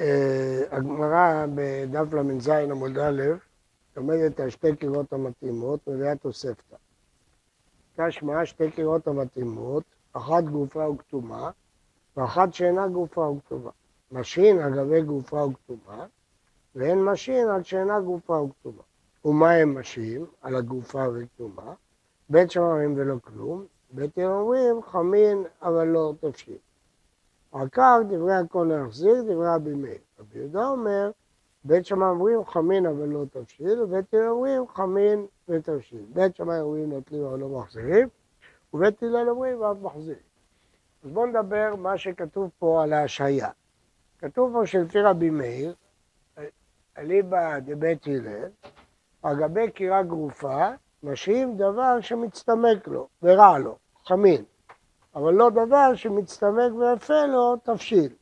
אה, הגמרא בדף ל"ז עמוד א', לומדת על שתי כירות המתאימות, מביאה תוספתא. תשמע שתי כירות המתאימות, אחת גרופה וקטומה, ואחת שאינה גרופה וקטומה. משהין על גבי גרופה וקטומה, ואין משהין על שאינה גרופה וקטומה. ומה הם משהין? על הגרופה וקטומה? בית שמאי אומרים ולא כלום, בית הלל אומרים חמין אבל לא תבשיל. כך דברי הכל להחזיר, דברי רבי מאיר. רבי יהודה אומר, בית שמאי אומרים חמין אבל לא תבשיל, ובית הלל אומרים חמין ותבשיל. בית שמאי אומרים נוטלים אבל לא מחזירים, ובית הלל אומרים ואף מחזירים. אז בואו נדבר מה שכתוב פה על ההשעיה. כתוב פה שלפי רבי מאיר, אליבא דבית הלל, על גבי קירה גרופה, משיב דבר שמצטמק לו ורע לו, חמין. אבל לא דבר שמצטמק ויפה לו תבשיל.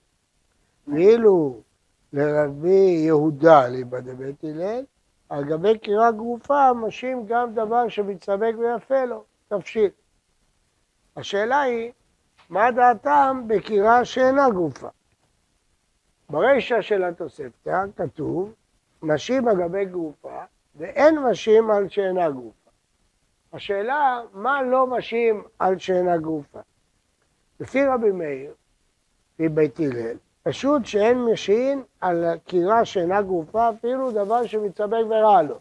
ואילו לרבי יהודה ליבא דבית הלל, על גבי קירה גרופה משים גם דבר שמצטמק ויפה לו, תבשיל. השאלה היא, מה דעתם בקירה שאינה גרופה? ברישא של התוספתא כתוב, משים על גבי גרופה ואין משים על שאינה גרופה. השאלה, מה לא משהים על שאינה גרופה? לפי רבי מאיר, לפי בית הלל, פשוט שאין משהין על כירה שאינה גרופה אפילו דבר שמצטמק ורע לו.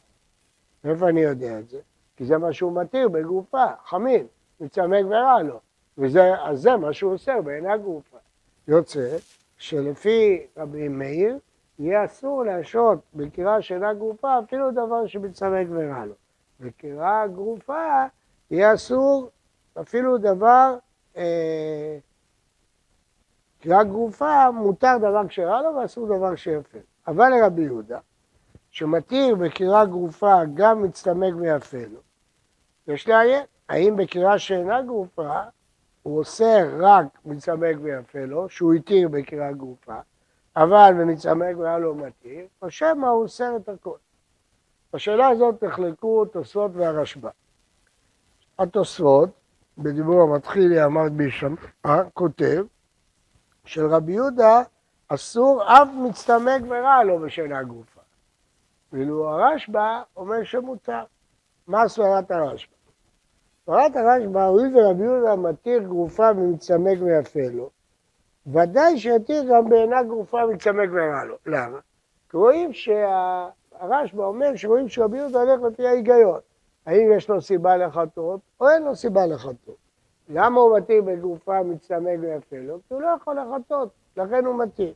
מאיפה אני יודע את זה? כי זה מה שהוא מתיר בגרופה, חמין, מצטמק ורע לו. וזה, אז זה מה שהוא עושה באינה גרופה. יוצא שלפי רבי מאיר, יהיה אסור להשהות בכירה שאינה גרופה אפילו דבר שמצטמק ורע לו. בקירה גרופה יהיה אסור אפילו דבר אה, קריאה גרופה, מותר דבר כשרע לו ואסור דבר שיפה. אבל לרבי יהודה, שמתיר בקריאה גרופה גם מצטמק ויפה לו, יש לעיין, האם בקריאה שאינה גרופה הוא אוסר רק מצטמק ויפה לו, שהוא התיר בקריאה גרופה, אבל במצטמק והיה לו מתיר, או שמא הוא אוסר את הכל. בשאלה הזאת נחלקו תוספות והרשב"א. התוספות בדיבור המתחיל יעמד בישם, כותב של רבי יהודה אסור אף מצטמק ורע לו בשינה גופה. ואילו הרשב"א אומר שמותר. מה סברת הרשב"א? סברת הרשב"א, הואיל ורבי יהודה מתיר גרופה ומצטמק ויפה לו, ודאי שיתיר גם בעינה גרופה ומצטמק ורע לו. למה? כי רואים שהרשב"א אומר שרואים שרבי יהודה הולך לפי ההיגיון. האם יש לו סיבה לחטות או אין לו סיבה לחטות. למה הוא מתיר בגופה מצטמק ויפה לו? כי הוא לא יכול לחטות, לכן הוא מתיר.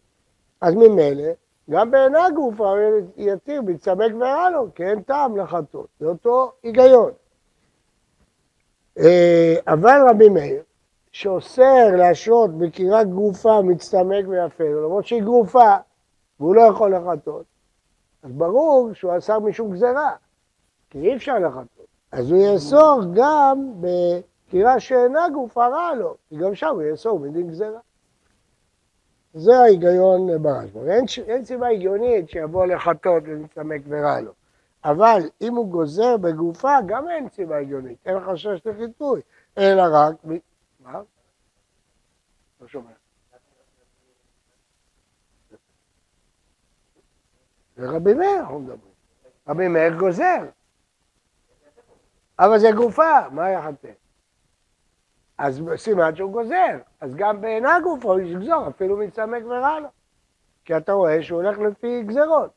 אז ממילא, גם בעיני הגופה הוא יתיר מצטמק ורע לו, כי אין טעם לחטות. זה אותו היגיון. אה, אבל רבי מאיר, שאוסר להשרות בקירת גופה מצטמק ויפה לו, למרות שהיא גופה, והוא לא יכול לחטות, אז ברור שהוא אסר משום גזירה, כי אי אפשר לחטות. אז הוא יאסור גם בקירה שאינה גופה רע לו, כי גם שם הוא יאסור מדין גזירה. זה ההיגיון ברשב"א. אין, אין סיבה הגיונית שיבוא לחטות ולהצטמק ורע לו. אבל אם הוא גוזר בגופה, גם אין סיבה הגיונית, אין חשש לחיטוי, אלא רק... מה? לא שומע. זה רבי מאיר אנחנו מדברים. רבי מאיר גוזר. אבל זה גופה, מה יחטא? אז סימן שהוא גוזר, אז גם בעיני גופו הוא יגזור, אפילו מצמק ורע לו. כי אתה רואה שהוא הולך לפי גזרות.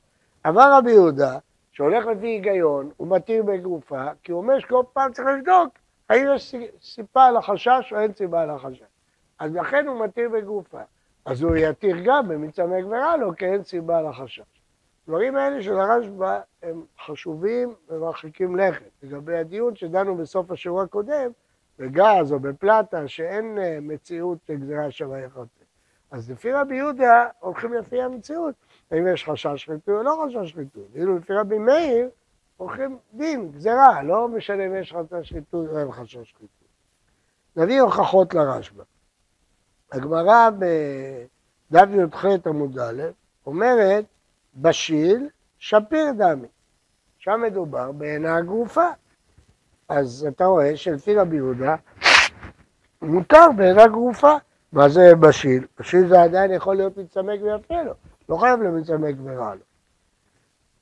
אבל רבי יהודה, שהולך לפי היגיון, הוא מתיר בגופה, כי הוא אומר שכל פעם צריך לבדוק האם יש סיבה לחשש או אין סיבה לחשש. אז לכן הוא מתיר בגופה. אז הוא יתיר גם במצמק ורע לו, כי אין סיבה לחשש. הדברים האלה של הרשב"א הם חשובים ומרחיקים לכת. לגבי הדיון שדנו בסוף השיעור הקודם, בגז או בפלטה, שאין אה, מציאות גזירה שווה יחד. אז לפי רבי יהודה הולכים לפי המציאות, האם יש חשש שחיתות או לא חשש שחיתות. ואילו לפי רבי מאיר הולכים דין, גזירה, לא משנה אם יש חשש שחיתות או אין חשש שחיתות. נביא הוכחות לרשב"א. הגמרא בדף י"ח עמוד א' אומרת בשיל, שפיר דמי. שם מדובר בעינה הגרופה. אז אתה רואה שלפי רבי יהודה מותר בעינה גרופה. מה זה בשיל? בשיל זה עדיין יכול להיות מצמק ויפה לו. לא חייב למצמק ורע לו.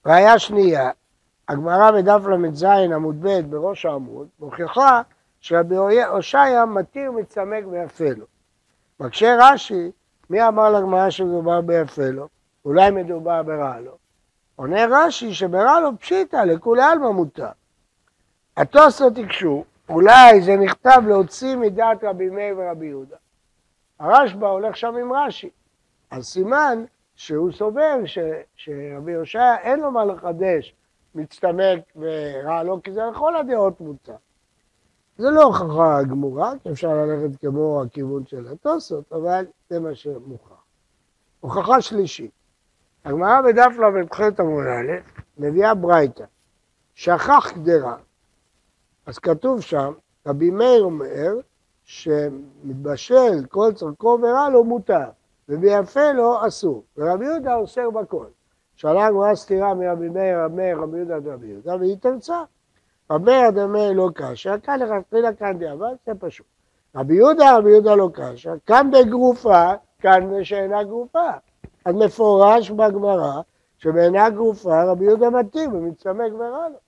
ראיה שנייה, הגמרא בדף ל"ז עמוד ב' בראש העמוד, מוכיחה שרבי הושעיה מתיר מצמק ויפה לו. מקשה רש"י, מי אמר לגמרא שמדובר ביפה לו? אולי מדובר ברע לו. עונה רש"י שברע לו פשיטא, לכולי עלמא מותר. התוספות הקשו, אולי זה נכתב להוציא מדעת רבי מאיר ורבי יהודה. הרשב"א הולך שם עם רש"י. אז סימן שהוא סובר ש, שרבי יושע אין לו מה לחדש מצטמק ורע לו, כי זה לכל הדעות מוצע. זה לא הוכחה גמורה, כי אפשר ללכת כמו הכיוון של התוספות, אבל זה מה שמוכח. הוכחה שלישית, הגמרא בדף ל"ח עמוד א' מביאה ברייתא, שכח קדרה. אז כתוב שם, רבי מאיר אומר שמתבשל כל צורכו ורע לו מותר, וביפה לו אסור, ורבי יהודה אוסר בכל. שאלה הגמרא סתירה מרבי מאיר, רבי מאיר, רבי יהודה ורבי יהודה, והיא תרצה. רבי מאיר דמי לא קשה, כאן לכתחילה כאן דיעבד, זה פשוט. רבי יהודה, רבי יהודה לא קשה, כאן בגרופה, כאן בשאינה גרופה. אז מפורש בגמרא שבעינה גרופה רבי יהודה מתאים ומצטמק ורע לו.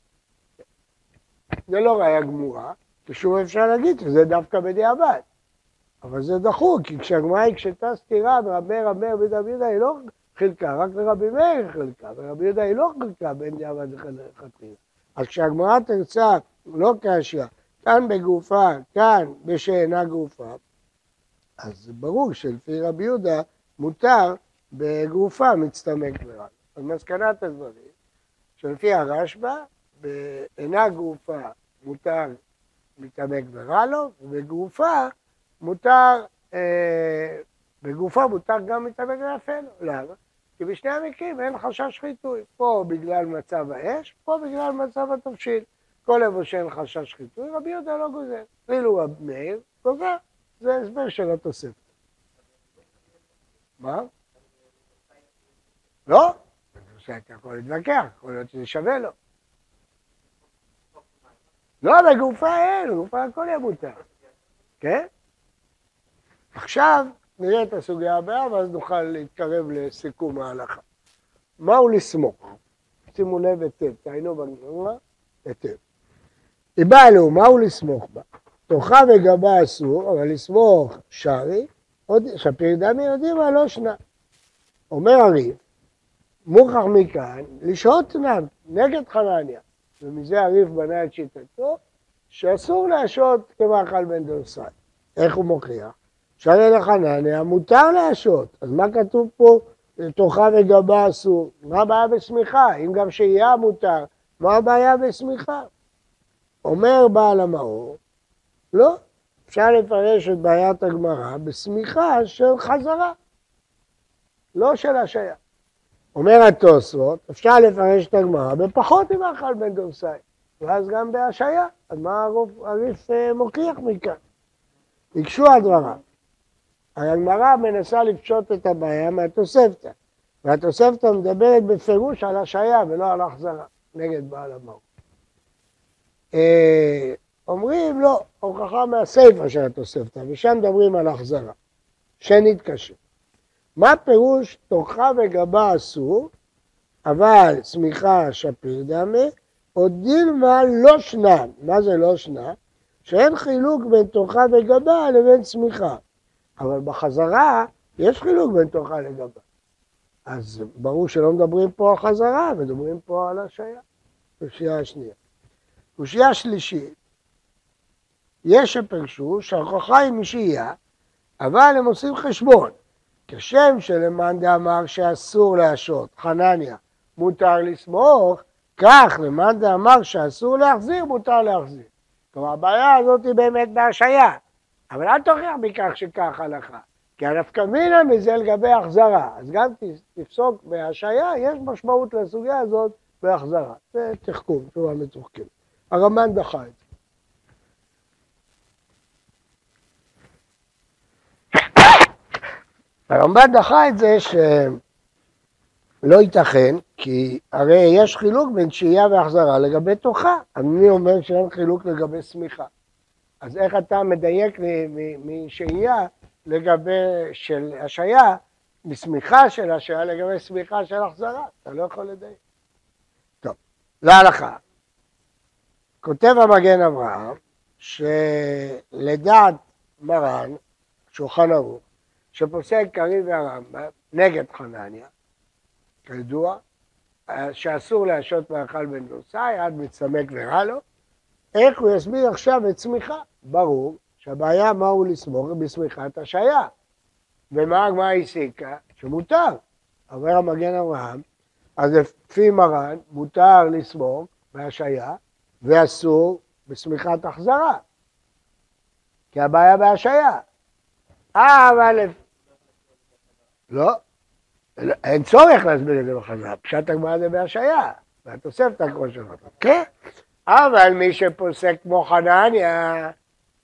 זה לא ראיה גמורה, ושוב אפשר להגיד שזה דווקא בדיעבד. אבל זה דחוק, כי כשהגמרא הקשתה סתירה ורבי רבי רבי רבי יהודה היא לא חילקה, רק לרבי מאיר חילקה, ורבי יהודה היא לא חילקה בין דיעבד לכתחילה. אז כשהגמרא תרצה לא קשיא, כאן בגופה, כאן בשאינה גופה, אז ברור שלפי רבי יהודה מותר בגופה מצטמק ורע. אז מסקנת הדברים, שלפי הרשב"א, בעינה גופה מותר מתעמק ורע לו, ובגופה מותר, אה, בגופה מותר גם מתעמק ויפה לו. למה? כי בשני המקרים אין חשש חיטוי. פה בגלל מצב האש, פה בגלל מצב התבשיל. כל איפה שאין חשש חיטוי, רבי יהודה לא גוזר. רב מאיר גוזר. זה הסבר של התוספת. מה? לא, שאתה יכול להתווכח, יכול להיות שזה שווה לו. לא, בגופה אין, בגופה הכל יהיה מותר. כן? עכשיו נראה את הסוגיה הבאה, ואז נוכל להתקרב לסיכום ההלכה. מהו לסמוך? שימו לב היטב, תעיינו בגמרא היטב. היא באה לו, מהו לסמוך בה? תוכה וגבה אסור, אבל לסמוך שרי, שפיר דמי יודעים לא שנה. אומר הריב, מוכח מכאן לשהות נם נגד חנניה, ומזה הריף בנה את שיטתו, שאסור להשעות כמאכל בן דורסאי. איך הוא מוכיח? שהרי לחנניה מותר להשעות, אז מה כתוב פה תוכה וגבה אסור? מה הבעיה בשמיכה? אם גם שהייה מותר, מה הבעיה בשמיכה? אומר בעל המאור, לא, אפשר לפרש את בעיית הגמרא בשמיכה של חזרה, לא של השעיה. אומר התוספות, אפשר לפרש את הגמרא בפחות ממאכל בן דורסאי, ואז גם בהשעיה, אז מה הריף אה, מוכיח מכאן? הקשו הדברה. הגמרא מנסה לפשוט את הבעיה מהתוספתא, והתוספתא מדברת בפירוש על השעיה ולא על החזרה, נגד בעל המהות. אה, אומרים לא, הוכחה מהסיפא של התוספתא, ושם מדברים על החזרה, שנית קשה. מה פירוש תוכה וגבה אסור, אבל צמיחה שפיר דמה, או דילמה לא שנן. מה זה לא שנן? שאין חילוק בין תוכה וגבה לבין צמיחה. אבל בחזרה יש חילוק בין תוכה לגבה. אז ברור שלא מדברים פה על חזרה, מדברים פה על השעיה. קושייה השנייה. קושייה שלישית, יש שפרשו שההוכחה היא משהייה, אבל הם עושים חשבון. כשם שלמאן דאמר שאסור להשעות, חנניה, מותר לסמוך, כך למאן דאמר שאסור להחזיר, מותר להחזיר. כלומר, הבעיה הזאת היא באמת בהשעיה, אבל אל תוכיח מכך שכך הלכה, כי הנפקא מינא מזה לגבי החזרה, אז גם תפסוק בהשעיה, יש משמעות לסוגיה הזאת בהחזרה. זה תחכום, תשובה מתוחכמת. הרמב"ן דחה את זה. הרמב"ן דחה את זה שלא ייתכן, כי הרי יש חילוק בין שהייה והחזרה לגבי תוכה. אני אומר שאין חילוק לגבי שמיכה. אז איך אתה מדייק משהייה לגבי של השעיה מסמיכה של השעה לגבי סמיכה של החזרה, אתה לא יכול לדייק. טוב, להלכה. כותב המגן אברהם, שלדעת מרן, שולחן ערוך, שפוסק קריב והרמב"ם נגד חנניה, כידוע, שאסור להשעות מאכל בן דורסאי, עד מצמק ורע לו, איך הוא יסביר עכשיו את צמיחה? ברור שהבעיה מה הוא לסמוך בשמיכת השעיה. ומה הגמרא הסיקה? שמותר. אומר המגן אברהם, אז לפי מרן מותר לסמוך בהשעיה ואסור בשמיכת החזרה. כי הבעיה בהשעיה. אה, אבל... לא, אין צורך להסביר את זה בחזרה, פשט הגמרא זה בהשעיה, והתוספתא כמו שאמרת. כן, אבל מי שפוסק כמו חנניה,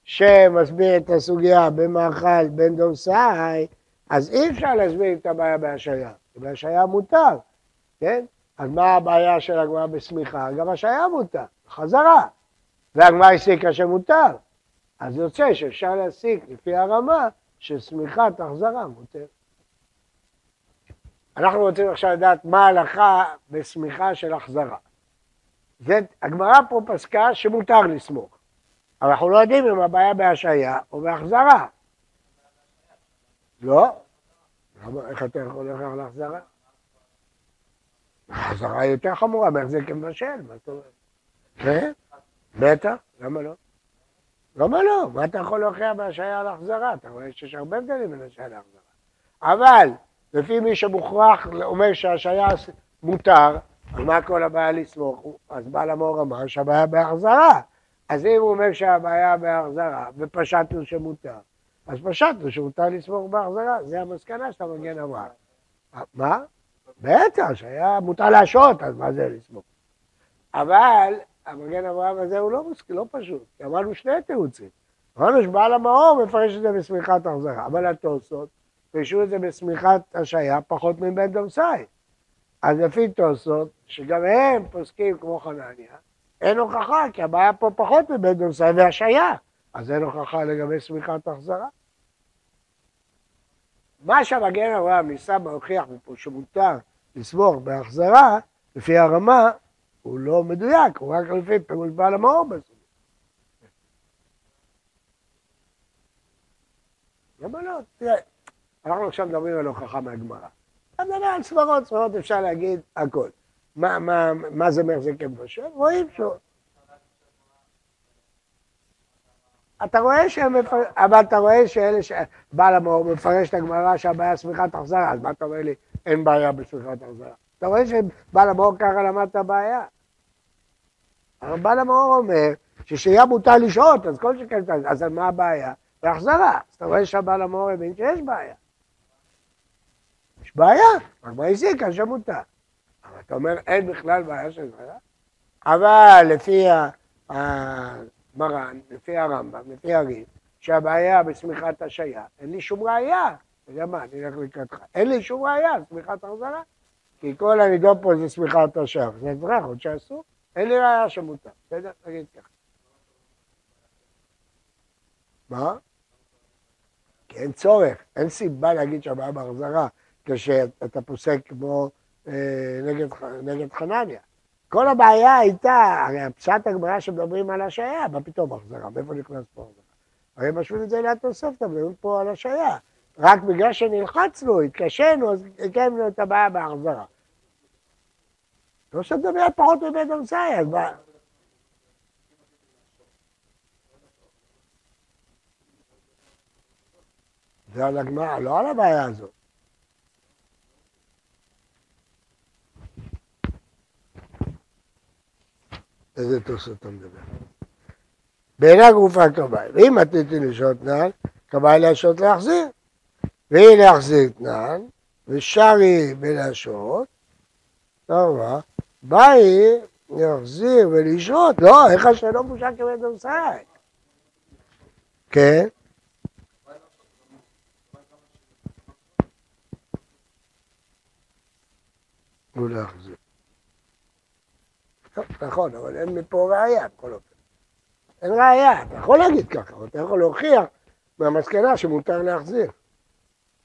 שמסביר את הסוגיה במאכל בין דורסאי, אז אי אפשר להסביר את הבעיה בהשעיה. בהשעיה מותר, כן? אז מה הבעיה של הגמרא בסמיכה? גם השעיה מותר, חזרה. והגמרא הסיקה שמותר. אז יוצא שאפשר להסיק לפי הרמה שסמיכת החזרה מותר. אנחנו רוצים עכשיו לדעת מה ההלכה בסמיכה של החזרה. הגמרא פה פסקה שמותר לסמוך, אבל אנחנו לא יודעים אם הבעיה בהשעיה או בהחזרה. לא? איך אתה יכול להוכיח להחזרה? החזרה היא יותר חמורה, בהחזק כמבשל, מה זאת אומרת? כן? בטח, למה לא? למה לא? מה אתה יכול להוכיח בהשעיה להחזרה? אתה רואה שיש הרבה הבדלים בין השעיה להחזרה. אבל לפי מי שמוכרח אומר שהשעיה מותר, אז מה כל הבעיה לסמוך? אז בעל המאור אמר שהבעיה בהחזרה. אז אם הוא אומר שהבעיה בהחזרה ופשטנו שמותר, אז פשטנו שמותר לסמוך בהחזרה, זה המסקנה שאתה מגן אמר. מה? בטח, שהיה מותר להשעות, אז מה זה לסמוך? אבל המגן אברהם הזה הוא לא, מסק... לא פשוט, כי אמרנו שני תירוצים. אמרנו שבעל המאור מפרש את זה בשמיכת החזרה, אבל התוספות פירשו את זה בשמיכת השעיה פחות מבן דורסאי. אז לפי תוספות, שגם הם פוסקים כמו חנניה, אין הוכחה, כי הבעיה פה פחות מבן דורסאי והשעיה, אז אין הוכחה לגבי שמיכת החזרה. מה שהמגן אברהם ניסה להוכיח מפה שמותר לסמוך בהחזרה, לפי הרמה, הוא לא מדויק, הוא רק לפי פירוש בעל המאור בסוף. למה לא? תראה, אנחנו עכשיו מדברים על הוכחה מהגמרא. אתה מדבר על סברות, סברות אפשר להגיד הכל. מה, מה, מה זה מחזיק כמבשל? רואים שהוא... אתה רואה שהם מפר... אבל אתה רואה שאלה שבעל המאור מפרש את הגמרא שהבעיה סמיכת החזרה, אז מה אתה אומר לי אין בעיה בסמיכת החזרה? אתה רואה שבעל המאור ככה למד את הבעיה. אבל בעל המאור אומר ששיהיה מותר לשהות, אז כל שכן, אז מה הבעיה? בהחזרה. אז אתה רואה שהבעל המאור הבין שיש בעיה. יש בעיה, רק מה הזיקה שמותר. אבל אתה אומר אין בכלל בעיה של בעיה? אבל לפי המרן, לפי הרמב"ם, לפי הריב, שהבעיה בסמיכת השעיה, אין לי שום ראייה. אתה יודע מה, אני אלך לקראתך. אין לי שום ראייה על סמיכת החזרה. כי כל הנידון פה זה סמיכת השעיה. זה אזרח, עוד שאסור. אין לי ראייה שמותר. בסדר? תגיד ככה. מה? כי אין צורך, אין סיבה להגיד שהבעיה בהחזרה כשאתה פוסק כמו אה, נגד, נגד חנניה. כל הבעיה הייתה, הרי הפשט הגמרא שמדברים על השעיה, מה פתאום החזרה? מאיפה נכנס פה החזרה? הרי משווים את זה ליד תוספתא, מדברים פה על השעיה. רק בגלל שנלחצנו, התקשינו, אז הקמנו את הבעיה בהחזרה. לא שאתה מדבר פחות מבית אמסאי, אז מה... זה על הגמרא, לא על הבעיה הזאת. איזה תוספות אתה מדבר? בעינה גופה כבאי, ואם עתידתי לשעות נעל, כבאי להשעות להחזיר. והיא להחזיר תנען, ושרי בלהשעות, טוב, מה? באי להחזיר ולשעות, לא, איך השאלה בושה כבית דורסאי? כן? ולהחזיר. נכון, אבל אין מפה ראייה בכל אופן. אין ראייה, אתה יכול להגיד ככה, אבל אתה יכול להוכיח מהמסקנה שמותר להחזיר.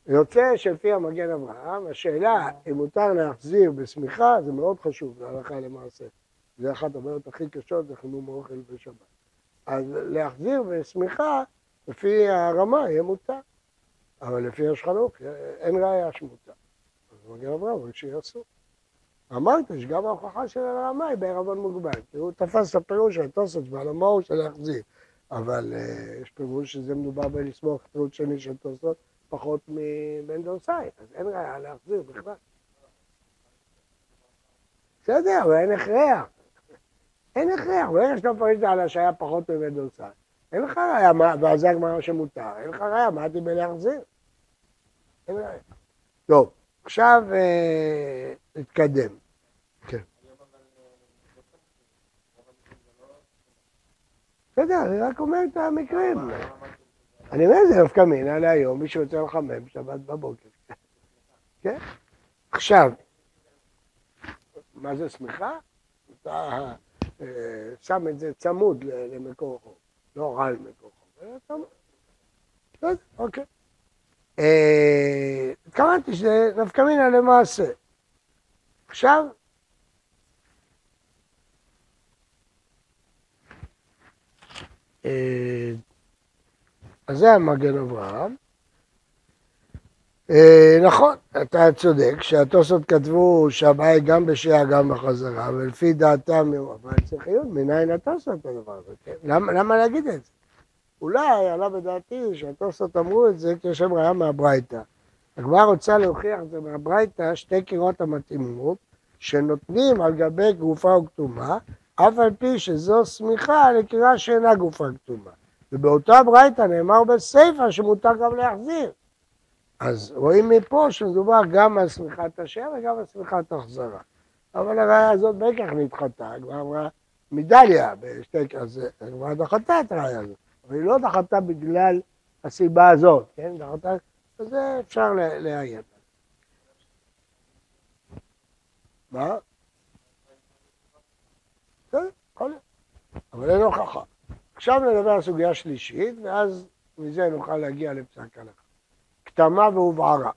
יוצא שלפי המגן אברהם, השאלה אם מותר להחזיר בשמיכה זה מאוד חשוב להלכה למעשה. זה אחת הבעיות הכי קשות, זה חימום אוכל בשבת. אז להחזיר בשמיכה, לפי הרמה יהיה מותר. אבל לפי השחנוך אין ראיה שמותר. אז מגן אברהם אומר שיהיה אסור. אמרת שגם ההוכחה של הרמה היא בערבון מוגבל, כי הוא תפס את הפירוש של תוספות ועל המור של להחזיר. אבל uh, יש פירוש שזה מדובר בלסמוך פירוש שני של תוספות פחות מבן דורסאי, אז אין ראיה להחזיר בכלל. בסדר, אבל אין הכרח. אין הכרח, ברגע שאתה מפרש את זה על השעיה פחות מבן דורסאי. אין לך ראיה, ועל זה הגמרא שמותר, אין לך ראיה, מה עדיף בלהחזיר? אין ראיה. טוב, עכשיו אה, נתקדם. כן. בסדר, אני רק אומר את המקרים. אני אומר, זה נפקא מינה להיום, מי שרוצה לחמם שבת בבוקר. כן? עכשיו, מה זה שמיכה? אתה אה, שם את זה צמוד למקור חום, לא על מקור חום. אוקיי. אה, התכוונתי שזה נפקא מינה למעשה. עכשיו, אה, אז זה המגן אברהם. אה, נכון, אתה צודק שהתוספות כתבו שהבעיה גם בשעה גם בחזרה, ולפי דעתם, אבל צריך עיון, מניין התוספות הדבר הזה, כן? למה להגיד את זה? אולי עלה בדעתי שהתוספות אמרו את זה כי יש שם ראיה מהברייתא. הגמרא רוצה להוכיח את זה מהברייתא שתי קירות המתאימות שנותנים על גבי גופה וכתומה, אף על פי שזו שמיכה לקירה שאינה גופה כתומה. ובאותה ברייתא נאמר בסיפא שמותר גם להחזיר. אז רואים מפה שמדובר גם על שמיכת השם וגם על שמיכת החזרה. אבל הראיה הזאת בכך נדחתה, הגמרא אמרה מדליה בשתי כזה, הגמרא דחתה את הראיה הזאת. אבל היא לא דחתה בגלל הסיבה הזאת, כן? דחתה, וזה אפשר לעיין. מה? בסדר, יכול להיות. אבל אין הוכחה. עכשיו נדבר על סוגיה שלישית, ואז מזה נוכל להגיע לפסק הלכה. קטמה והובערה.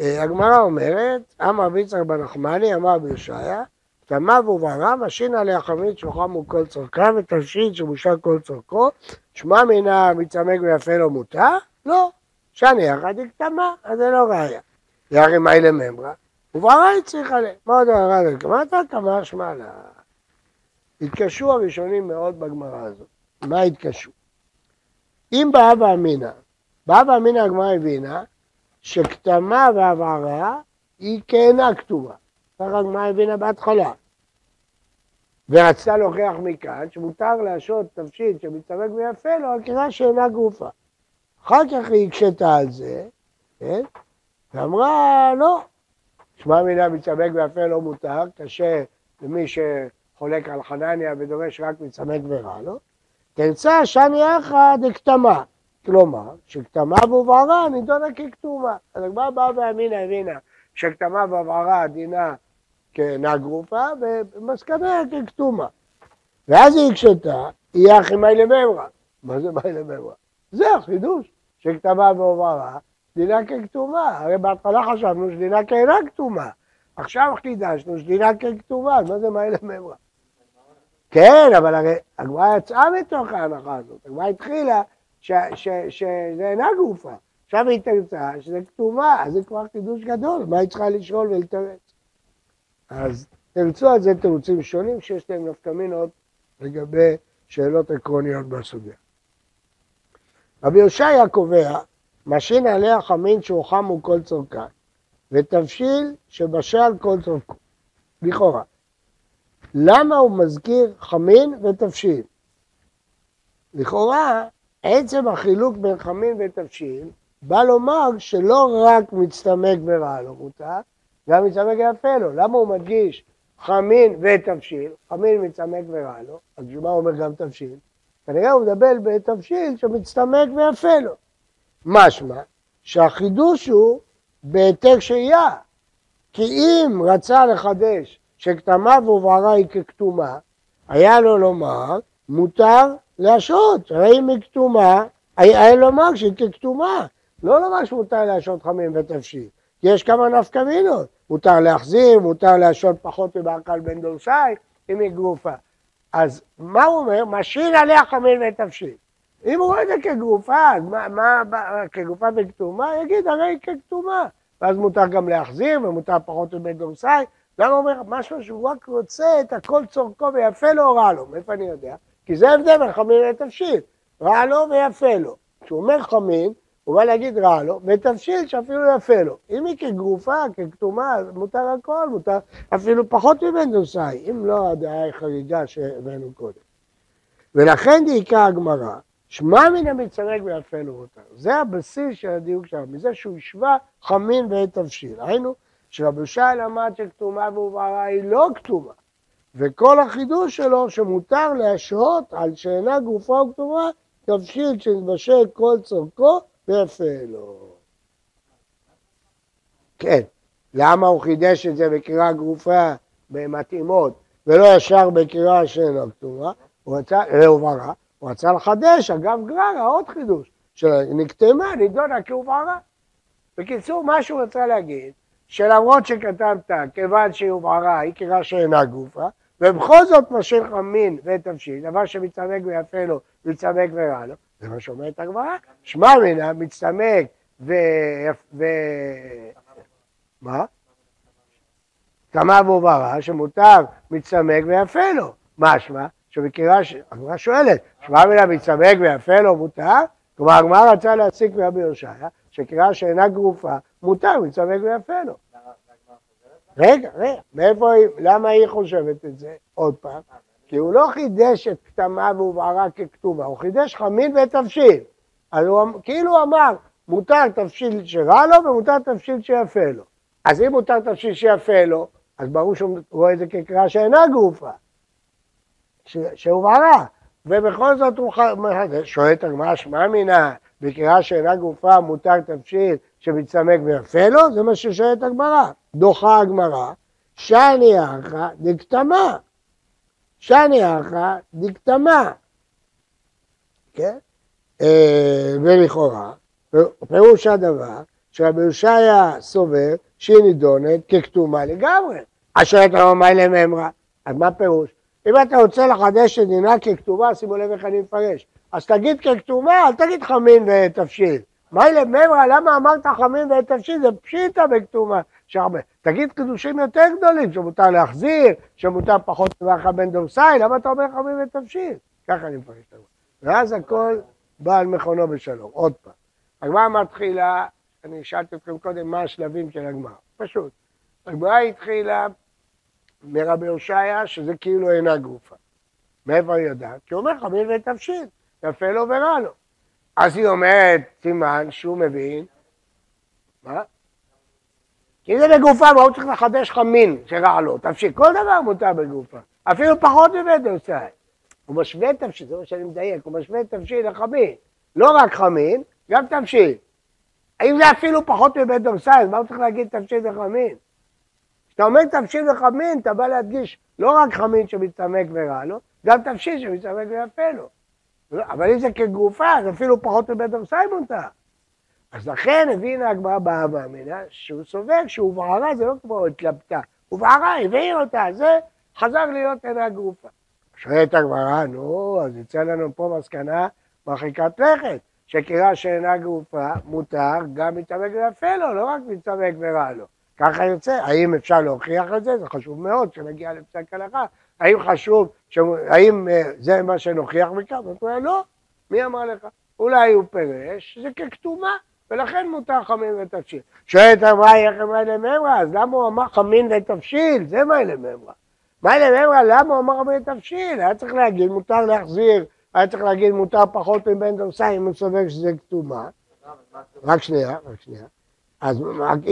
אה, הגמרא אומרת, אמר רבי יצחק בן נחמני, אמר רבי אושעיא, קטמה והובערה, משהין עליה חמין שהוחמו כל צורכן ותבשיל שבישל כל צורכו, שמע מינה מצטמק ויפה לו מותר? לא. שאני יחד היא קטמה, אז זה לא ראיה. ירי מאי לממרה, ובהרה היא צריכה ל... מה עוד הרע לקמתה? קמה שמע לה. התקשו הראשונים מאוד בגמרא הזאת. מה התקשו? אם באבא אמינא, באבא אמינא הגמרא הבינה שכתמה והבערה היא כאינה כתובה. ככה הגמרא הבינה בהתחלה. ורצתה להוכיח מכאן שמותר להשעות תבשיל שמתאבק ויפה לו על קריאה שאינה גופה. אחר כך היא הקשתה על זה, כן? ואמרה, לא, שמע מינה מצמק ויפה לא מותר, קשה למי שחולק על חנניה ודורש רק מצמק ורע לו, תרצה שאני אחד דקתמה, כלומר, שכתמה והובערה נידונה ככתומה. אז הגמרא באה ואמינה הבינה שכתמה והובערה דינה כנגרופה ומסקנה ככתומה. ואז היא הקשתה, יהיה אחי מי לממרה. מה זה מי לממרה? זה החידוש, שכתבה והובהרה, דינה ככתומה. הרי בהתחלה חשבנו שדינה כאינה כתומה. עכשיו חידשנו שדינה ככתומה, מה זה מי לממרה? כן, אבל הרי הגמרא יצאה מתוך ההנחה הזאת. הגמרא התחילה שזה אינה גופה. עכשיו היא תרצה שזה כתומה, אז זה כבר חידוש גדול, מה היא צריכה לשאול ולתרץ? אז תרצו על זה תירוצים שונים שיש להם נפקא מינות לגבי שאלות עקרוניות בסוגיה. רבי אושעיא קובע, משהין עליה חמין שהוחמו כל צורכן, ותבשיל שבישל כל צורכו, לכאורה. למה הוא מזכיר חמין ותבשיל? לכאורה, עצם החילוק בין חמין ותבשיל בא לומר שלא רק מצטמק ורע לו מותר, גם מצמק יפה לו. למה הוא מדגיש חמין ותבשיל? חמין מצמק ורע לו, אז בשביל מה אומר גם תבשיל? כנראה הוא מדבר בתבשיל שמצטמק ויפה לו. משמע שהחידוש הוא בהעתק שהייה. כי אם רצה לחדש שכתמה והובערה היא ככתומה, היה לו לומר, מותר להשעות, הרי אם היא כתומה, היה לומר שהיא ככתומה, לא לומר שמותר להשעות חמין ותבשיל, כי יש כמה נפקא מינות, מותר להחזיר, מותר להשעות פחות מבעקל בן דורסי, אם היא גרופה. אז מה הוא אומר? משאיר עליה חמין ותבשיל. אם הוא רואה את זה כגרופה, אז מה, מה, כגרופה וכתומה, יגיד הרי היא ככתומה. ואז מותר גם להחזיר, ומותר פחות מבן דורסי. למה הוא אומר משהו שהוא רק רוצה את הכל צורכו ויפה לו או רע לו? מאיפה אני יודע? כי זה ההבדל בין חמין לתבשיל. רע לו ויפה לו. כשהוא אומר חמין, הוא בא להגיד רע לו, ותבשיל שאפילו יפה לו. אם היא כגרופה, ככתומה, מותר הכל, מותר אפילו פחות מבן דורסאי, אם לא הדעה היא חריגה שהבאנו קודם. ולכן דייקה הגמרא, שמע מן המצרק ויפה לו אותה. זה הבסיס של הדיוק שלנו, מזה שהוא השווה חמין ואת תבשיל. היינו, שרבי שי למד שכתומה ועוברה היא לא כתומה. וכל החידוש שלו שמותר להשהות על שאינה גופה וכתומה תבשיל שנתבשל כל צורכו ויפה לו. כן, למה הוא חידש את זה בקריאה גרופה במתאימות ולא ישר בקריאה שאינה כתובה? הוא רצה, להוברה, הוא רצה לחדש, אגב גררה, עוד חידוש, שנקטמה, נידונה כהוברה. בקיצור, מה שהוא רצה להגיד, שלמרות שכתבת, כיוון שהיא הובהרה, היא קריאה שאינה גופה, ובכל זאת משאיר חמין ותבשיל, דבר שמצטמק ויפה לו, מצטמק ורע לו, זה מה שאומרת הגמרא, שמע מנה, מצטמק ו... ו... מה? תמה ועוברה, שמותר מצטמק ויפה לו, משמע שבקריאה, הגמרא שואלת, שמע מנה מצטמק ויפה לו מותר? כלומר הגמרא רצה להסיק מרבי יושעיה, שקריאה שאינה גרופה, מותר מצטמק ויפה לו. רגע, רגע, מאיפה היא, למה היא חושבת את זה? עוד פעם. כי הוא לא חידש את כתמה והובערה ככתובה, הוא חידש חמין ותבשיל. אז הוא אמ- כאילו אמר, מותר תבשיל שרע לו ומותר תבשיל שיפה לו. אז אם מותר תבשיל שיפה לו, אז ברור שהוא רואה את זה כקריאה שאינה גופה, שהובערה. ובכל זאת הוא שואל את הגמרא, שמע מינה, בקריאה שאינה גופה מותר תבשיל שמצטמק ויפה לו? זה מה ששואלת הגמרא. דוחה הגמרא, שאני אחא דקתמה. שאני אחא דקתמה. כן? אה, ולכאורה, פירוש הדבר, שרבי יושעיה סובר שהיא נידונת ככתומה לגמרי. אז שואלת מיילה ממרא, אז מה פירוש? אם אתה רוצה לחדש את דינה ככתובה, שימו לב איך אני מפרש. אז תגיד ככתובה, אל תגיד חמין ותבשיל. מילא ממרא, למה אמרת חמין ותבשיל? זה פשיטא בכתובה. שהרבה. תגיד קידושים יותר גדולים, שמותר להחזיר, שמותר פחות מברכה בן דורסאי, למה אתה אומר חמין ותבשיל? ככה אני מפרש את הגמרא. ואז הכל בא על מכונו בשלום. עוד פעם. הגמרא מתחילה, אני שאלתי אתכם קודם מה השלבים של הגמרא. פשוט. הגמרא התחילה מרבי הושעיה, שזה כאילו אינה גופה. מאיפה היא יודעת? כי הוא אומר חמין ותבשיל, יפה לו ורע לו. אז היא אומרת, סימן שהוא מבין, מה? כי זה בגופה, מה הוא צריך לחדש חמין שרע לו? תבשיל, כל דבר מותר בגופה, אפילו פחות מבית דורסאי. הוא משווה תבשיל, זה מה שאני מדייק, הוא משווה תבשיל לחמין. לא רק חמין, גם תבשיל. האם זה אפילו פחות מבית אז מה הוא צריך להגיד תבשיל וחמין? כשאתה אומר תבשיל וחמין, אתה בא להדגיש לא רק חמין שמצטמק ורע לו, גם תבשיל שמצטמק ויפה לו. אבל אם זה כגופה, אז אפילו פחות מבית דורסאי מותר. אז לכן הבינה הגמרא באבא אמינה, שהוא סובר שהובערה זה לא כמו התלבטה, הובערה, הבהיר אותה, זה חזר להיות אינה גופה. שואלת הגמרא, נו, אז יצא לנו פה מסקנה מרחיקת לכת, שקריאה שאינה גופה מותר גם מתעמק ויפה לו, לא רק מתעמק ורע לו. ככה יוצא, האם אפשר להוכיח את זה? זה חשוב מאוד שנגיע לפסק הלכה. האם חשוב, ש... האם אה, זה מה שנוכיח מכך? הוא אומר, לא, מי אמר לך? אולי הוא פירש, זה ככתומה. ולכן מותר חמין ותבשיל. שואלת אמרה איך אמרה לממרא, אז למה הוא אמר חמין ותבשיל? זה מה לממרא. מה לממרא, למה הוא אמר חמין ותבשיל? היה צריך להגיד מותר להחזיר, היה צריך להגיד מותר פחות מבן דורסאי אם הוא סובר שזה כתומה. רק שנייה, רק שנייה. אז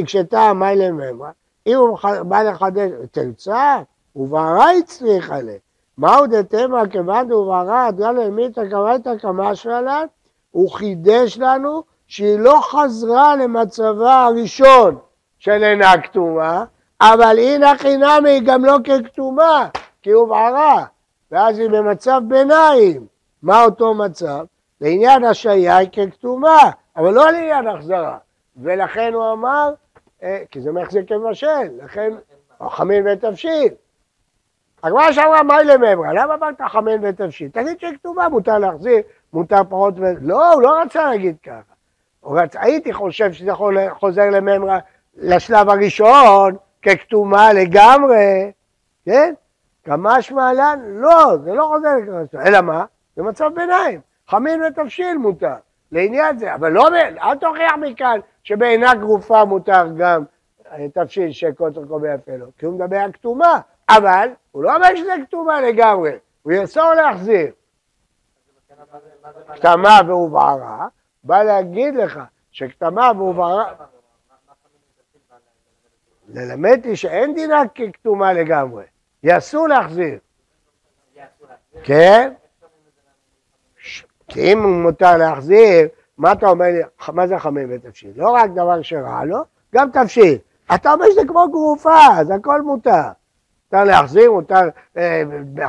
הקשתה מאי לממרא, אם הוא בא לחדש, תרצה, ובערה הצליח עליה. מהו דתמא כיוון דובערה, דגל אלמיתא קראתא כמשרלן, הוא חידש לנו שהיא לא חזרה למצבה הראשון של אינה כתומה, אבל הנה חינמי היא גם לא ככתומה, כי הובערה, ואז היא במצב ביניים. מה אותו מצב? לעניין השעיה היא ככתומה, אבל לא לעניין החזרה. ולכן הוא אמר, אה, כי זה מחזיק כבשל, לכן חמין ותבשיל. הגמרא שאמרה מהי לממרא, למה אמרת חמין ותבשיל? תגיד שכתובה מותר להחזיר, מותר פחות ו... לא, הוא לא רצה להגיד ככה. רצ... הייתי חושב שזה חוזר לממרא לשלב הראשון, ככתומה לגמרי, כן? כמשמע לן, לא, זה לא חוזר לכתומה, אלא מה? זה מצב ביניים, חמין ותבשיל מותר, לעניין זה, אבל לא, אל תוכיח מכאן שבעינה גרופה מותר גם אה, תבשיל שקוטר קובי יפה לו, כי הוא מדבר על כתומה, אבל הוא לא אומר שזה כתומה לגמרי, הוא יאסור להחזיר. כתמה והובערה, בא להגיד לך שכתמה והובערה... ללמד אותי שאין דינה ככתומה לגמרי, יאסור להחזיר. כן? כי אם מותר להחזיר, מה אתה אומר לי, מה זה חמם ותבשיל? לא רק דבר שרע לו, גם תבשיל. אתה אומר שזה כמו גרופה, אז הכל מותר. מותר להחזיר, מותר אה,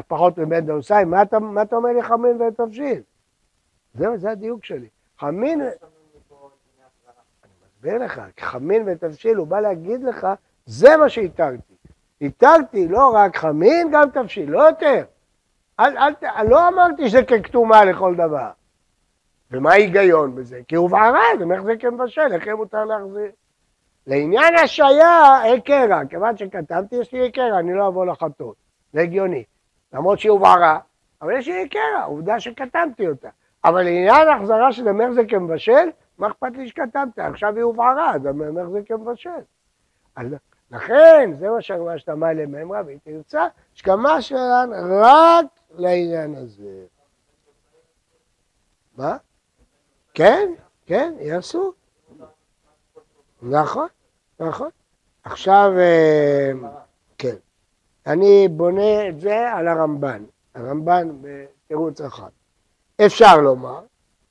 פחות מבן דורסאי, מה, מה אתה אומר לי חמין ותבשיל? זהו, זה הדיוק שלי. חמין... אני מסביר לך, חמין ותבשיל, הוא בא להגיד לך, זה מה שהתרתי. התרתי לא רק חמין, גם תבשיל, לא יותר. אל, אל, לא אמרתי שזה ככתומה לכל דבר. ומה ההיגיון בזה? כי הוא בערד, איך זה כמבשל, איך מותר להחזיר? לעניין השעיה, אין קרע, כיוון שכתבתי, יש לי קרע, אני לא אבוא לחטות. זה הגיוני. למרות שהיא הובערה, אבל יש לי קרע, עובדה שכתבתי אותה. אבל לעניין החזרה של המחזק כמבשל, מה אכפת לי שכתבת? עכשיו היא הובערה, אז המחזק כמבשל. לכן, זה מה שאמרה שתמה לממרה, והיא תרצה, שקמה שלן רק לעניין הזה. מה? כן, כן, יעשו. נכון, נכון. עכשיו, אה, כן. אני בונה את זה על הרמב"ן. הרמב"ן בתירוץ אחד. אפשר לומר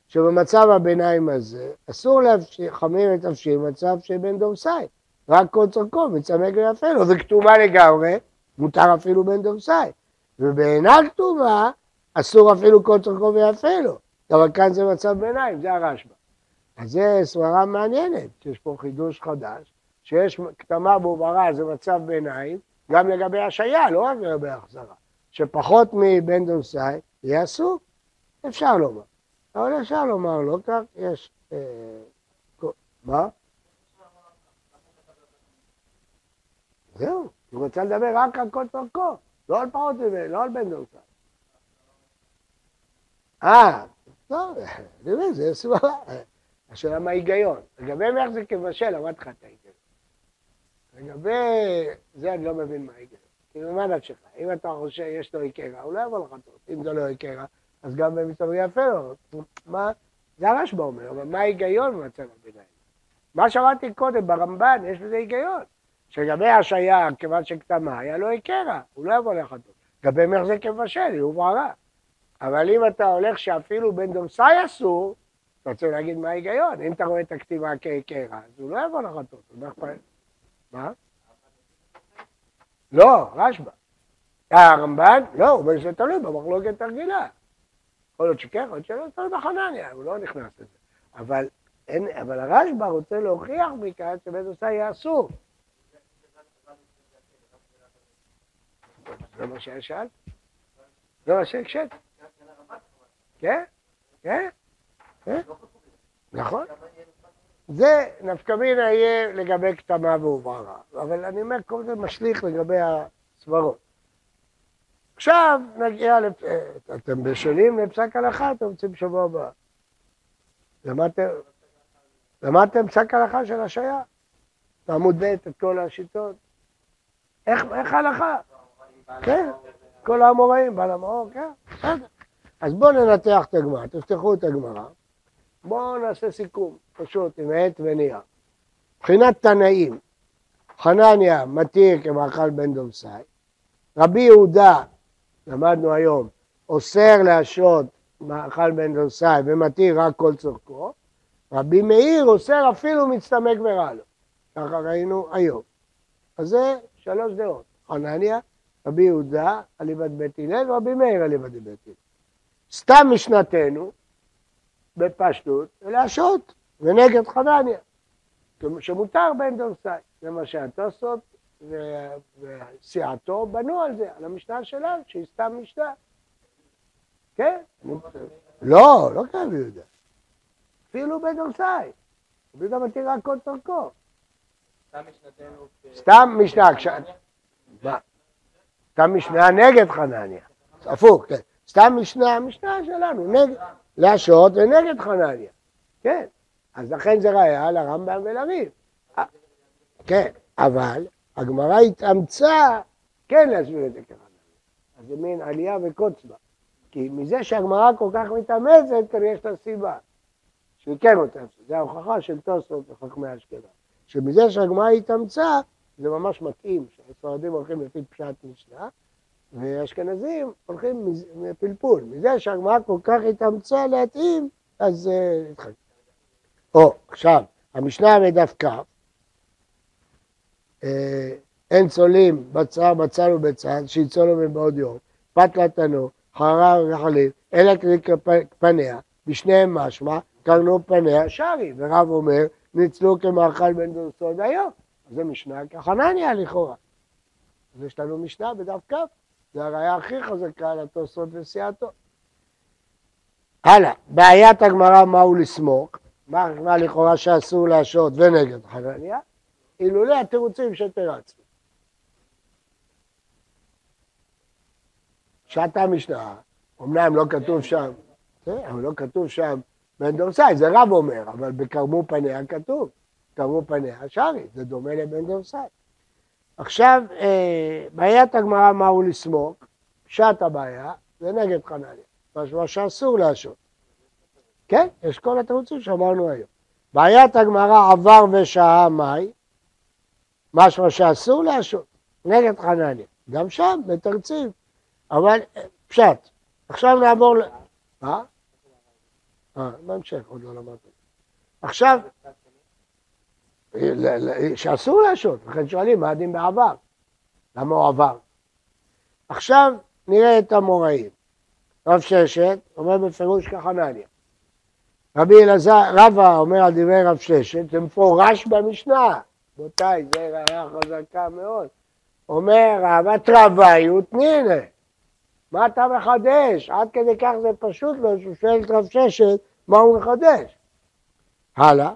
שבמצב הביניים הזה אסור להחמיר את נפשי במצב של בן דורסאי. רק קוצר כה מצמק ויפה לו, זה כתובה לגמרי, מותר אפילו בן דורסאי. ובאינה כתובה, אסור אפילו קוצר כה ויפה לו. אבל כאן זה מצב ביניים, זה הרשב"א. אז זו סברה מעניינת, יש פה חידוש חדש, שיש כתמה בעוברה זה מצב ביניים, גם לגבי השעיה, לא רק לגבי החזרה. שפחות מבן דורסאי יהיה אסור, אפשר לומר. אבל אפשר לומר לא כך, יש... אה, מה? זהו, היא רוצה לדבר רק על כל צורכו, לא על פחות ממנו, לא על בן דורסאי. אה, טוב, אני אומר, זה סברה. השאלה מה ההיגיון. לגבי איך זה כבשל, אמרתי לך את ההיגיון. לגבי זה אני לא מבין מה ההיגיון. כאילו, מה נפשך? אם אתה חושב שיש לו עיקרה, הוא לא יבוא לחטות. אם זה לא עיקרה, אז גם במצב יפה לו. מה? זה הרשב"א אומר, אבל מה ההיגיון במצב הביניים? מה שאמרתי קודם, ברמב"ן יש בזה היגיון. שלגבי השעיה, כיוון שקטמה, היה לו עיקרה, הוא לא יבוא לחטות. לגבי מחזק כבשל, הוא בערה. אבל אם אתה הולך שאפילו בן דורסאי אסור, אתה רוצה להגיד מה ההיגיון? אם אתה רואה את הכתיבה כקרע, אז הוא לא יבוא הוא לא אכפת. מה? לא, רשב"א. הרמב"ן, לא, הוא אומר שזה תלוי במחלוקת הרגילה. יכול להיות שכן, יכול להיות שלא, תלוי בחנניה, הוא לא נכנס לזה. אבל, אין, אבל הרשב"א רוצה להוכיח מכאן שבית עושה יהיה אסור. זה מה ששאלת? זה מה שהקשית? כן? כן? כן? נכון. זה נפקא מינה יהיה לגבי כתמה ועוברה, אבל אני אומר, כל זה משליך לגבי הסברות. עכשיו נגיע, לפ... אתם בשלים לפסק הלכה, אתם רוצים בשבוע הבא. למדתם, פסק הלכה של השעיה? בעמוד ב' את כל השיטות? איך, איך הלכה? כן, כל האמוראים, בעל המאור, כן, בסדר. אז בואו ננתח את הגמרא, תפתחו את הגמרא. בואו נעשה סיכום, פשוט עם עט ונייר. מבחינת תנאים, חנניה מתיר כמאכל בן דומסאי, רבי יהודה, למדנו היום, אוסר להשרות מאכל בן דומסאי ומתיר רק כל צורכו, רבי מאיר אוסר אפילו מצטמק ורע לו, ככה ראינו היום. אז זה שלוש דעות, חנניה, רבי יהודה, אליבד בית הלל, ורבי מאיר אליבד בית הלל. סתם משנתנו, בפשטות, להשעות, ונגד חנניה, שמותר בן דורסאי. זה מה שהתוספות וסיעתו בנו על זה, על המשנה שלנו, שהיא סתם משנה. כן? לא, לא כרבי יהודה. אפילו בן דורסאי. רבי יהודה מתיר רק כל תורכו. סתם משנה. סתם משנה נגד חנניה. הפוך, כן. סתם משנה, המשנה שלנו, נגד, להשעות ונגד חנניה. כן. אז לכן זה ראיה לרמב"ם ולריב. אה, כן, אבל הגמרא התאמצה כן להסביר את זה כחנניה. אז זה מין עלייה וקוץ בה. כי מזה שהגמרא כל כך מתאמצת, כנראה יש לה סיבה. שהיא כן מתאמצת. זה ההוכחה של תוספות וחכמי אשכנז. שמזה שהגמרא התאמצה, זה ממש מתאים, שהספרדים הולכים לפי פשט משנה, ואשכנזים הולכים מפלפול. מזה שהגמרא כל כך התאמצה להתאים, אז. אה, או, עכשיו, המשנה בדף כ', אין צולים בצר בצל ובצד, שיצולו מבעוד יום, פת לתנור, חררה וחליל, אלא כדי פניה, בשניהם משמע, קרנו פניה שרי, ורב אומר, ניצלו כמאכל בן דורסון היום. זה משנה כחנניה לכאורה. אז יש לנו משנה בדף כ', זה הראיה הכי חזקה לתוספות וסיעתו. הלאה, בעיית הגמרא מהו לסמוך, מה לכאורה שאסור להשעות ונגד חנניה, אילולא התירוצים שתרצנו. שעת המשנה, אמנם לא כתוב שם, אבל לא כתוב שם בן דורסאי, זה רב אומר, אבל בקרמו פניה כתוב, קרמו פניה שרי, זה דומה לבן דורסאי. עכשיו, אה, בעיית הגמרא מהו לסמוק, פשט הבעיה, זה נגד חנניה, משמע שאסור להשעות. כן, יש כל התירוצים שאמרנו היום. בעיית הגמרא עבר ושהה מאי, משמע שאסור להשעות, נגד חנניה. גם שם מתרצים, אבל אה, פשט. עכשיו נעבור ל... מה? אה, בהמשך עוד לא למדתי. עכשיו, שאסור להשעות, לכן שואלים מה הדין בעבר, למה הוא עבר. עכשיו נראה את המוראים. רב ששת אומר בפירוש כחנניה. רבי אלעזר, רבא אומר על דברי רב ששת, זה מפורש במשנה. רבותיי, זה ראיה חזקה מאוד. אומר רבא תרווי ותנינה. מה אתה מחדש? עד כדי כך זה פשוט לו, שהוא שואל את רב ששת, מה הוא מחדש? הלאה,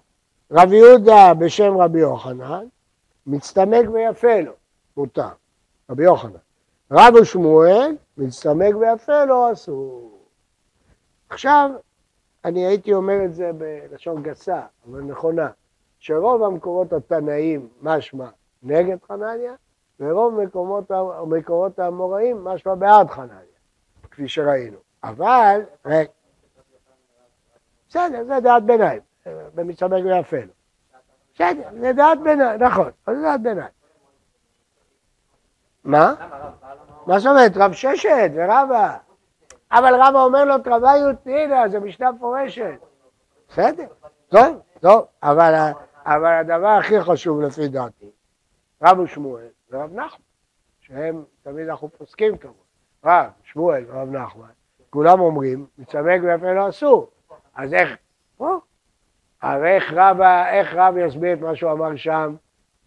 רב יהודה בשם רבי יוחנן, מצטמק ויפה לו, מותר, רבי יוחנן. רב שמואל, מצטמק ויפה לו, אסור. עכשיו, אני הייתי אומר את זה בלשון גסה, אבל נכונה, שרוב המקורות התנאים משמע נגד חנניה, ורוב מקומות, מקורות האמוראים משמע בעד חנניה, כפי שראינו. אבל, רגע, בסדר, זה דעת ביניים, במצמק ויפה לו. בסדר, זה דעת ביניים, נכון, זה דעת ביניים. מה? מה זאת אומרת? רב ששת ורבא. אבל רבא אומר לו תרווה יותנינה, זה משנה מפורשת. בסדר, טוב, טוב, אבל, אבל הדבר הכי חשוב לפי דעתי, רב ושמואל ורב נחמן, שהם תמיד אנחנו פוסקים כמובן, רב, שמואל ורב נחמן, כולם אומרים, מצמק ויפה לא אסור, אז איך, פה, הרי איך רב, איך רב יסביר את מה שהוא אמר שם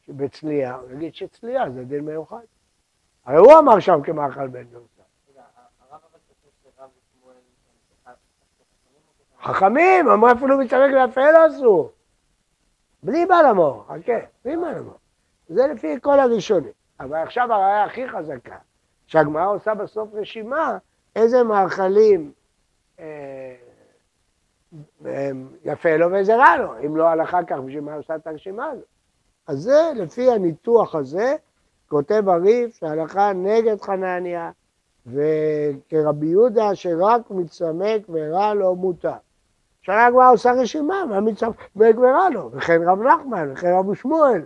בצלייה? הוא יגיד שצלייה זה דין מיוחד. הרי הוא אמר שם כמאכל בן דורסה. חכמים, אמרו אפילו מצטרק ויפה לא עשו. בלי בעל המור, חכה, בלי בעל המור. זה לפי כל הראשונים. אבל עכשיו הראיה הכי חזקה, שהגמרא עושה בסוף רשימה איזה מאכלים אה, יפה לו וזה רע לו, אם לא הלכה כך, בשביל מה עושה את הרשימה הזאת? אז זה, לפי הניתוח הזה, כותב הריף שההלכה נגד חנניה, וכרבי יהודה שרק מצמק ורע לו מותר. שנה כבר עושה רשימה, מה מצמק ורע לו, וכן רב נחמן, וכן רב שמואל,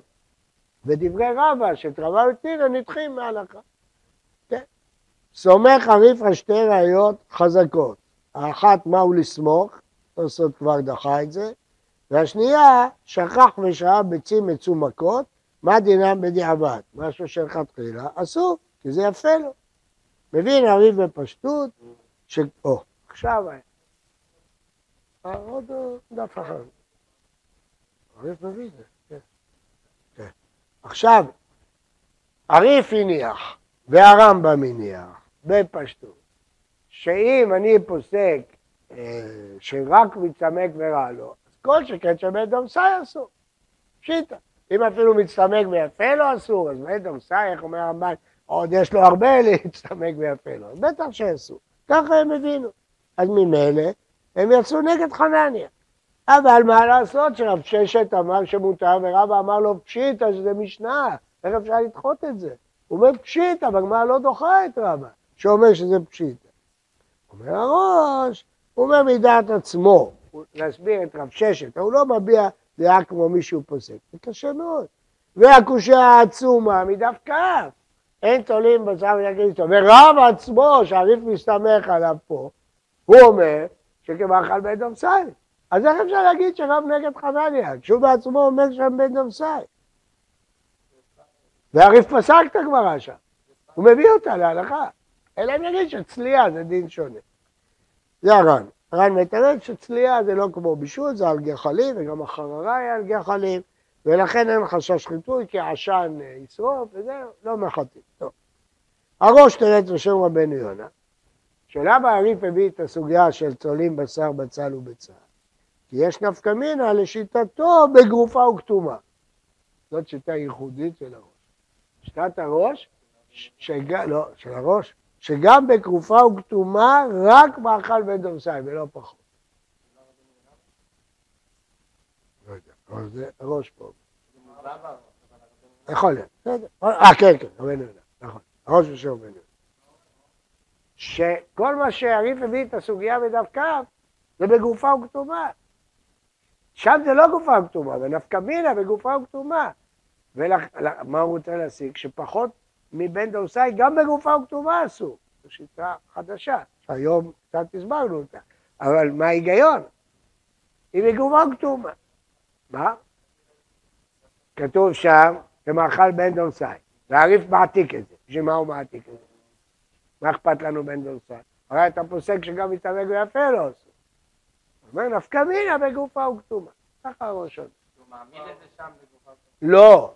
ודברי רבא שתרבה ותנינה נדחים מההלכה. כן. סומך הריף על שתי ראיות חזקות. האחת, מהו לסמוך, תוספות כבר דחה את זה, והשנייה, שכח ושעה ביצים מצומקות, מה דינם בדיעבד? משהו שלכתחילה, אסור, כי זה יפה לו. מבין הריב בפשטות, ש... או, עכשיו, עוד דף אחר. הריף מביא את זה, כן. עכשיו, הריף הניח והרמב"ם הניח בפשטות, שאם אני פוסק שרק מצטמק ורע לו, אז כל שכן שבית דורסאי אסור. פשיטא. אם אפילו מצטמק ויפה לו אסור, אז בית דורסאי, איך אומר הרמב"ן, עוד יש לו הרבה להצטמק ויפה לו, בטח שאסור. ככה הם הבינו. אז ממילא הם יצאו נגד חנניה. אבל מה לעשות שרב ששת אמר שמותר ורבא אמר לו פשיטא שזה משנה, איך אפשר לדחות את זה? הוא אומר פשיטא, והגמרא לא דוחה את רבא, שאומר שזה פשיטא. אומר הראש, הוא אומר מדעת עצמו, להסביר את רב ששת, הוא לא מביע דעה כמו מישהו פוסק, זה קשה מאוד. והקושייה העצומה כ', אין תולים בשר איתו, ורב עצמו, שהריף מסתמך עליו פה, הוא אומר שכמאכל בן דומסאי. אז איך אפשר להגיד שרב נגד חנניה, כשהוא בעצמו אומר שם בן דומסאי? והריף פסק את הגמרא שם, הוא מביא אותה להלכה. אלא אם יגיד שצלייה זה דין שונה. זה הר"ן. הר"ן מתרץ שצלייה זה לא כמו בישול, זה על גחלים, וגם החררה היא על גחלים, ולכן אין חשש חיטוי, כי עשן אה, ישרוף, וזה לא מחטאים. טוב. הראש תרץ בשם רבנו יונה, שלמה הריף הביא את הסוגיה של צולים בשר בצל ובצל? כי יש נפקא מינה לשיטתו בגרופה וכתומה. זאת שיטה ייחודית של הראש. שיטת הראש, שג... לא, של הראש, שגם בגרופה וכתומה רק מאכל בן דורסאי ולא פחות. לא יודע, אבל זה הראש פה. יכול להיות, בסדר. אה, כן, כן, רבנו יהודה, נכון. הראש של רבנו. שכל מה שהריף הביא את הסוגיה בדף כ' זה בגופה וכתומה. שם זה לא גופה וכתומה, זה נפקא מינה בגופה וכתומה. ומה הוא רוצה להשיג? שפחות מבן דורסאי גם בגופה וכתומה אסור. זו שיטה חדשה, שהיום קצת הסברנו אותה. אבל מה ההיגיון? היא בגופה וכתומה. מה? כתוב שם, כמאכל בן דורסאי. והריף מעתיק את זה. בשביל מה הוא מעתיק את זה? מה אכפת לנו בן דורסאי? הרי אתה פוסק שגם מתערג ויפה לא עושה. אומר נפקא מינה בגופה וכתומה. ככה הראש עוד. הוא מעמיד את זה שם בגופה? לא.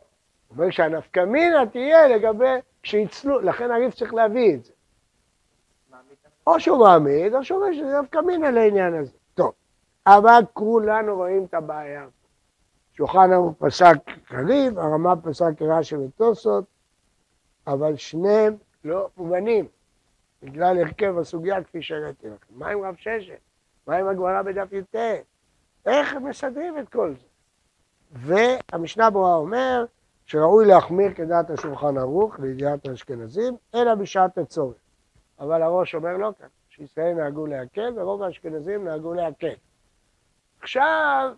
הוא אומר שהנפקא מינה תהיה לגבי כשיצלו, לכן הריף צריך להביא את זה. או שהוא מעמיד, או שהוא אומר שזה נפקא מינה לעניין הזה. טוב, אבל כולנו רואים את הבעיה. שולחן ערוך פסק קריב, הרמה פסק כרש"י ותוסות, אבל שניהם לא מובנים. בגלל הרכב הסוגיה כפי שהראיתי לכם. מה עם רב ששת? מה עם הגמרא בדף י"ט? איך הם מסדרים את כל זה? והמשנה ברורה אומר שראוי להחמיר כדעת השולחן ערוך לידיעת האשכנזים, אלא בשעת הצורך. אבל הראש אומר לא כאן, שישראל נהגו להקל ורוב האשכנזים נהגו להקל. עכשיו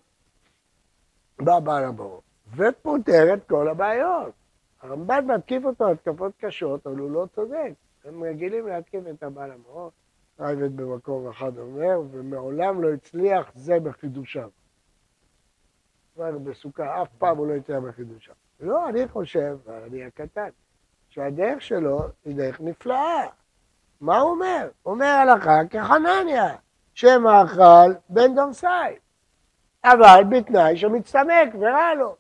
בא בעל הברור ופותר את כל הבעיות. הרמב"ן מתקיף אותו התקפות קשות, אבל הוא לא צודק. הם רגילים להתקיף את הבעל המאור. רייבד במקום אחד אומר, ומעולם לא הצליח זה בחידושיו. כבר בסוכה, אף פעם הוא לא הצליח בחידושיו. לא, אני חושב, אני הקטן, שהדרך שלו היא דרך נפלאה. מה הוא אומר? הוא אומר הלכה כחנניה, שם האכל בן דורסאי. אבל בתנאי שמצטמק ורע לו.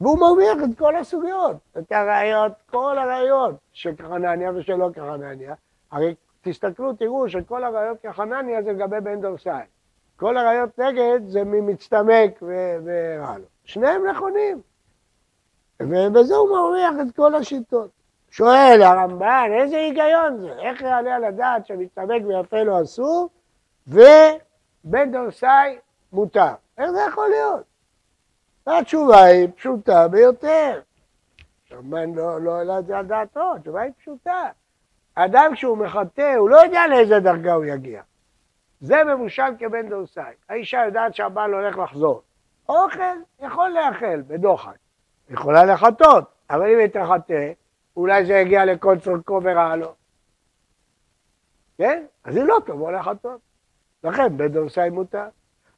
והוא מרוויח את כל הסוגיות, את הראיות, כל הראיות של כחנניה ושלא כחנניה. הרי תסתכלו, תראו שכל הראיות כחנניה זה לגבי בן דורסאי. כל הראיות נגד זה ממצטמק ורע לו. שניהם נכונים. ובזה הוא מרוויח את כל השיטות. שואל הרמב"ן, איזה היגיון זה? איך יעלה על הדעת שמצטמק ויפה לו אסור, ובן דורסאי מותר? איך זה יכול להיות? והתשובה היא פשוטה ביותר. הרמב"ן לא, לא העלה את זה על דעתו, התשובה היא פשוטה. אדם כשהוא מחטא, הוא לא יודע לאיזה דרגה הוא יגיע. זה מבושל כבן דורסאי. האישה יודעת שהבעל הולך לחזור. אוכל יכול לאכל בדוחק. יכולה לחטות, אבל אם היא תחטא, אולי זה יגיע לכל צורכו ורע לו. כן? אז היא לא תבוא לחטות. לכן בן דורסאי מותר.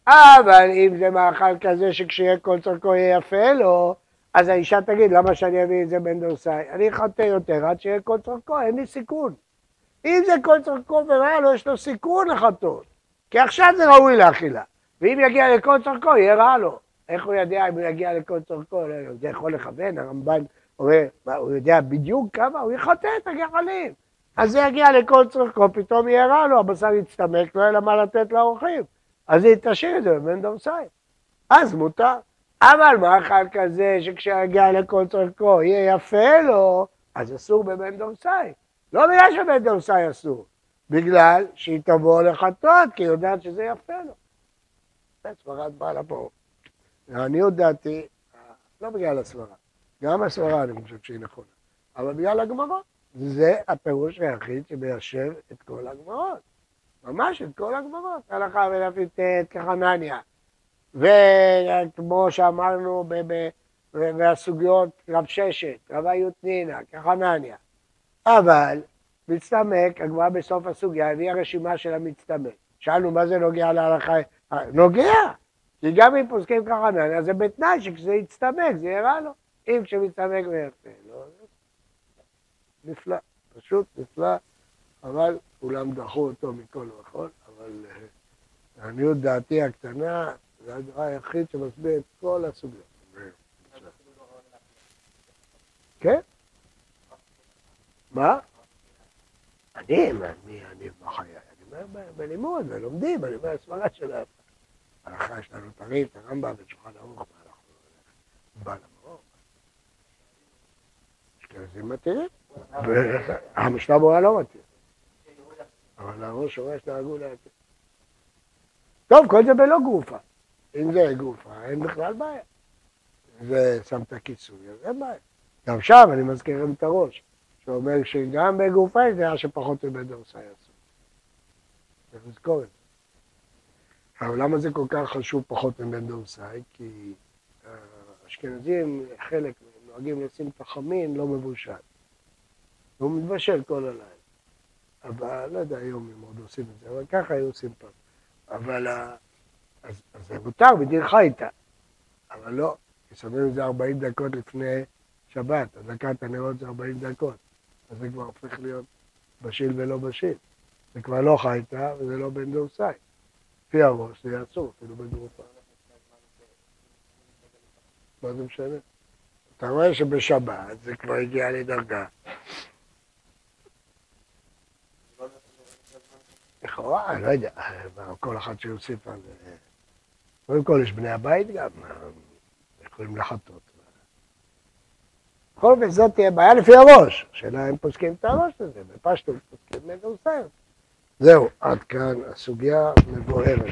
אבל אם זה מאכל כזה שכשיהיה כל צורכו יהיה יפה לו, אז האישה תגיד, למה שאני אביא את זה בן דורסאי? אני אחטא יותר עד שיהיה כל צורכו, אין לי סיכון. אם זה כל צורכו ורע לו, יש לו סיכון לחטות. כי עכשיו זה ראוי לאכילה. ואם יגיע לכל צורכו, יהיה רע לו. איך הוא יודע אם הוא יגיע לכל צורכו? לא, זה יכול לכוון, הרמב"ן אומר, הוא יודע בדיוק כמה, הוא יחטא את הגחלים. אז זה יגיע לכל צורכו, פתאום יהיה רע לו, הבשר יצטמק, לא יהיה לה מה לתת לאורחים. אז היא תשאיר את זה בבן דורסאי. אז מותר. אבל מאכל כזה שכשיגיע לכל צורכו יהיה יפה לו, אז אסור בבן דורסאי. לא בגלל שבן דורסאי אסור, בגלל שהיא תבוא לחטות, כי היא יודעת שזה יפה לו. זה סברת בעל הבור. לעניות דעתי, לא בגלל הסברה, גם הסברה אני חושב שהיא נכונה, אבל בגלל הגמרות. זה הפירוש היחיד שמיישב את כל הגמרות. ממש את כל הגמרות. הלכה ולפיד כחנניה. וכמו שאמרנו והסוגיות רב ששת, רב היוטנינה, כחנניה. אבל מצטמק, הגמרא בסוף הסוגיה הביאה רשימה של המצטמק. שאלנו מה זה נוגע להלכה, נוגע, כי גם אם פוסקים כחנניה זה בתנאי שכשזה יצטמק זה רע לו, אם כשמצטמק ויפה. לא, נפלא, פשוט נפלא, אבל כולם דחו אותו מכל וכל, אבל לעניות דעתי הקטנה, זה הדבר היחיד שמסביר את כל הסוגיות. כן? מה? אני, מי אני בחיי? אני אומר בלימוד, ולומדים, אני אומר הסברה שלהם. ההלכה יש לנו תריב, את הרמב"ם ושולחן ערוך, מה אנחנו... בעל המרור. יש כאלה זה מתאים. המשנה ברורה לא מתאים. אבל הראש הורש נהגו להתאים. טוב, כל זה בלא גופה. אם זה גופה, אין בכלל בעיה. זה שם את הכיסוי, אז אין בעיה. גם שם אני מזכיר את הראש, שאומר שגם בגופה יש דעה שפחות מבית דורסאי אסור. צריך לזכור את זה. אבל למה זה כל כך חשוב פחות מבן דורסאי? כי האשכנזים, חלק נוהגים לשים את החמין לא מבושל. והוא מתבשל כל הלילה. אבל לא יודע היום אם עוד עושים את זה, אבל ככה היו עושים פעם. אבל אז, אז זה מותר בדין חייתא, אבל לא, כי שמים את זה 40 דקות לפני שבת, הדקת הנרות זה 40 דקות, אז זה כבר הופך להיות בשיל ולא בשיל. זה כבר לא חייתא וזה לא בן דורסאי. לפי הראש זה אסור, אפילו בגרופה. מה זה משנה? אתה רואה שבשבת זה כבר הגיע לדרגה לכאורה, אני לא יודע, כל אחד שיוסיף על זה. קודם כל יש בני הבית גם, יכולים לחטות. בכל אופן זאת תהיה בעיה לפי הראש, השאלה אם פוסקים את הראש הזה, בפשטות פוסקים זה זהו, עד כאן הסוגיה מבוארת.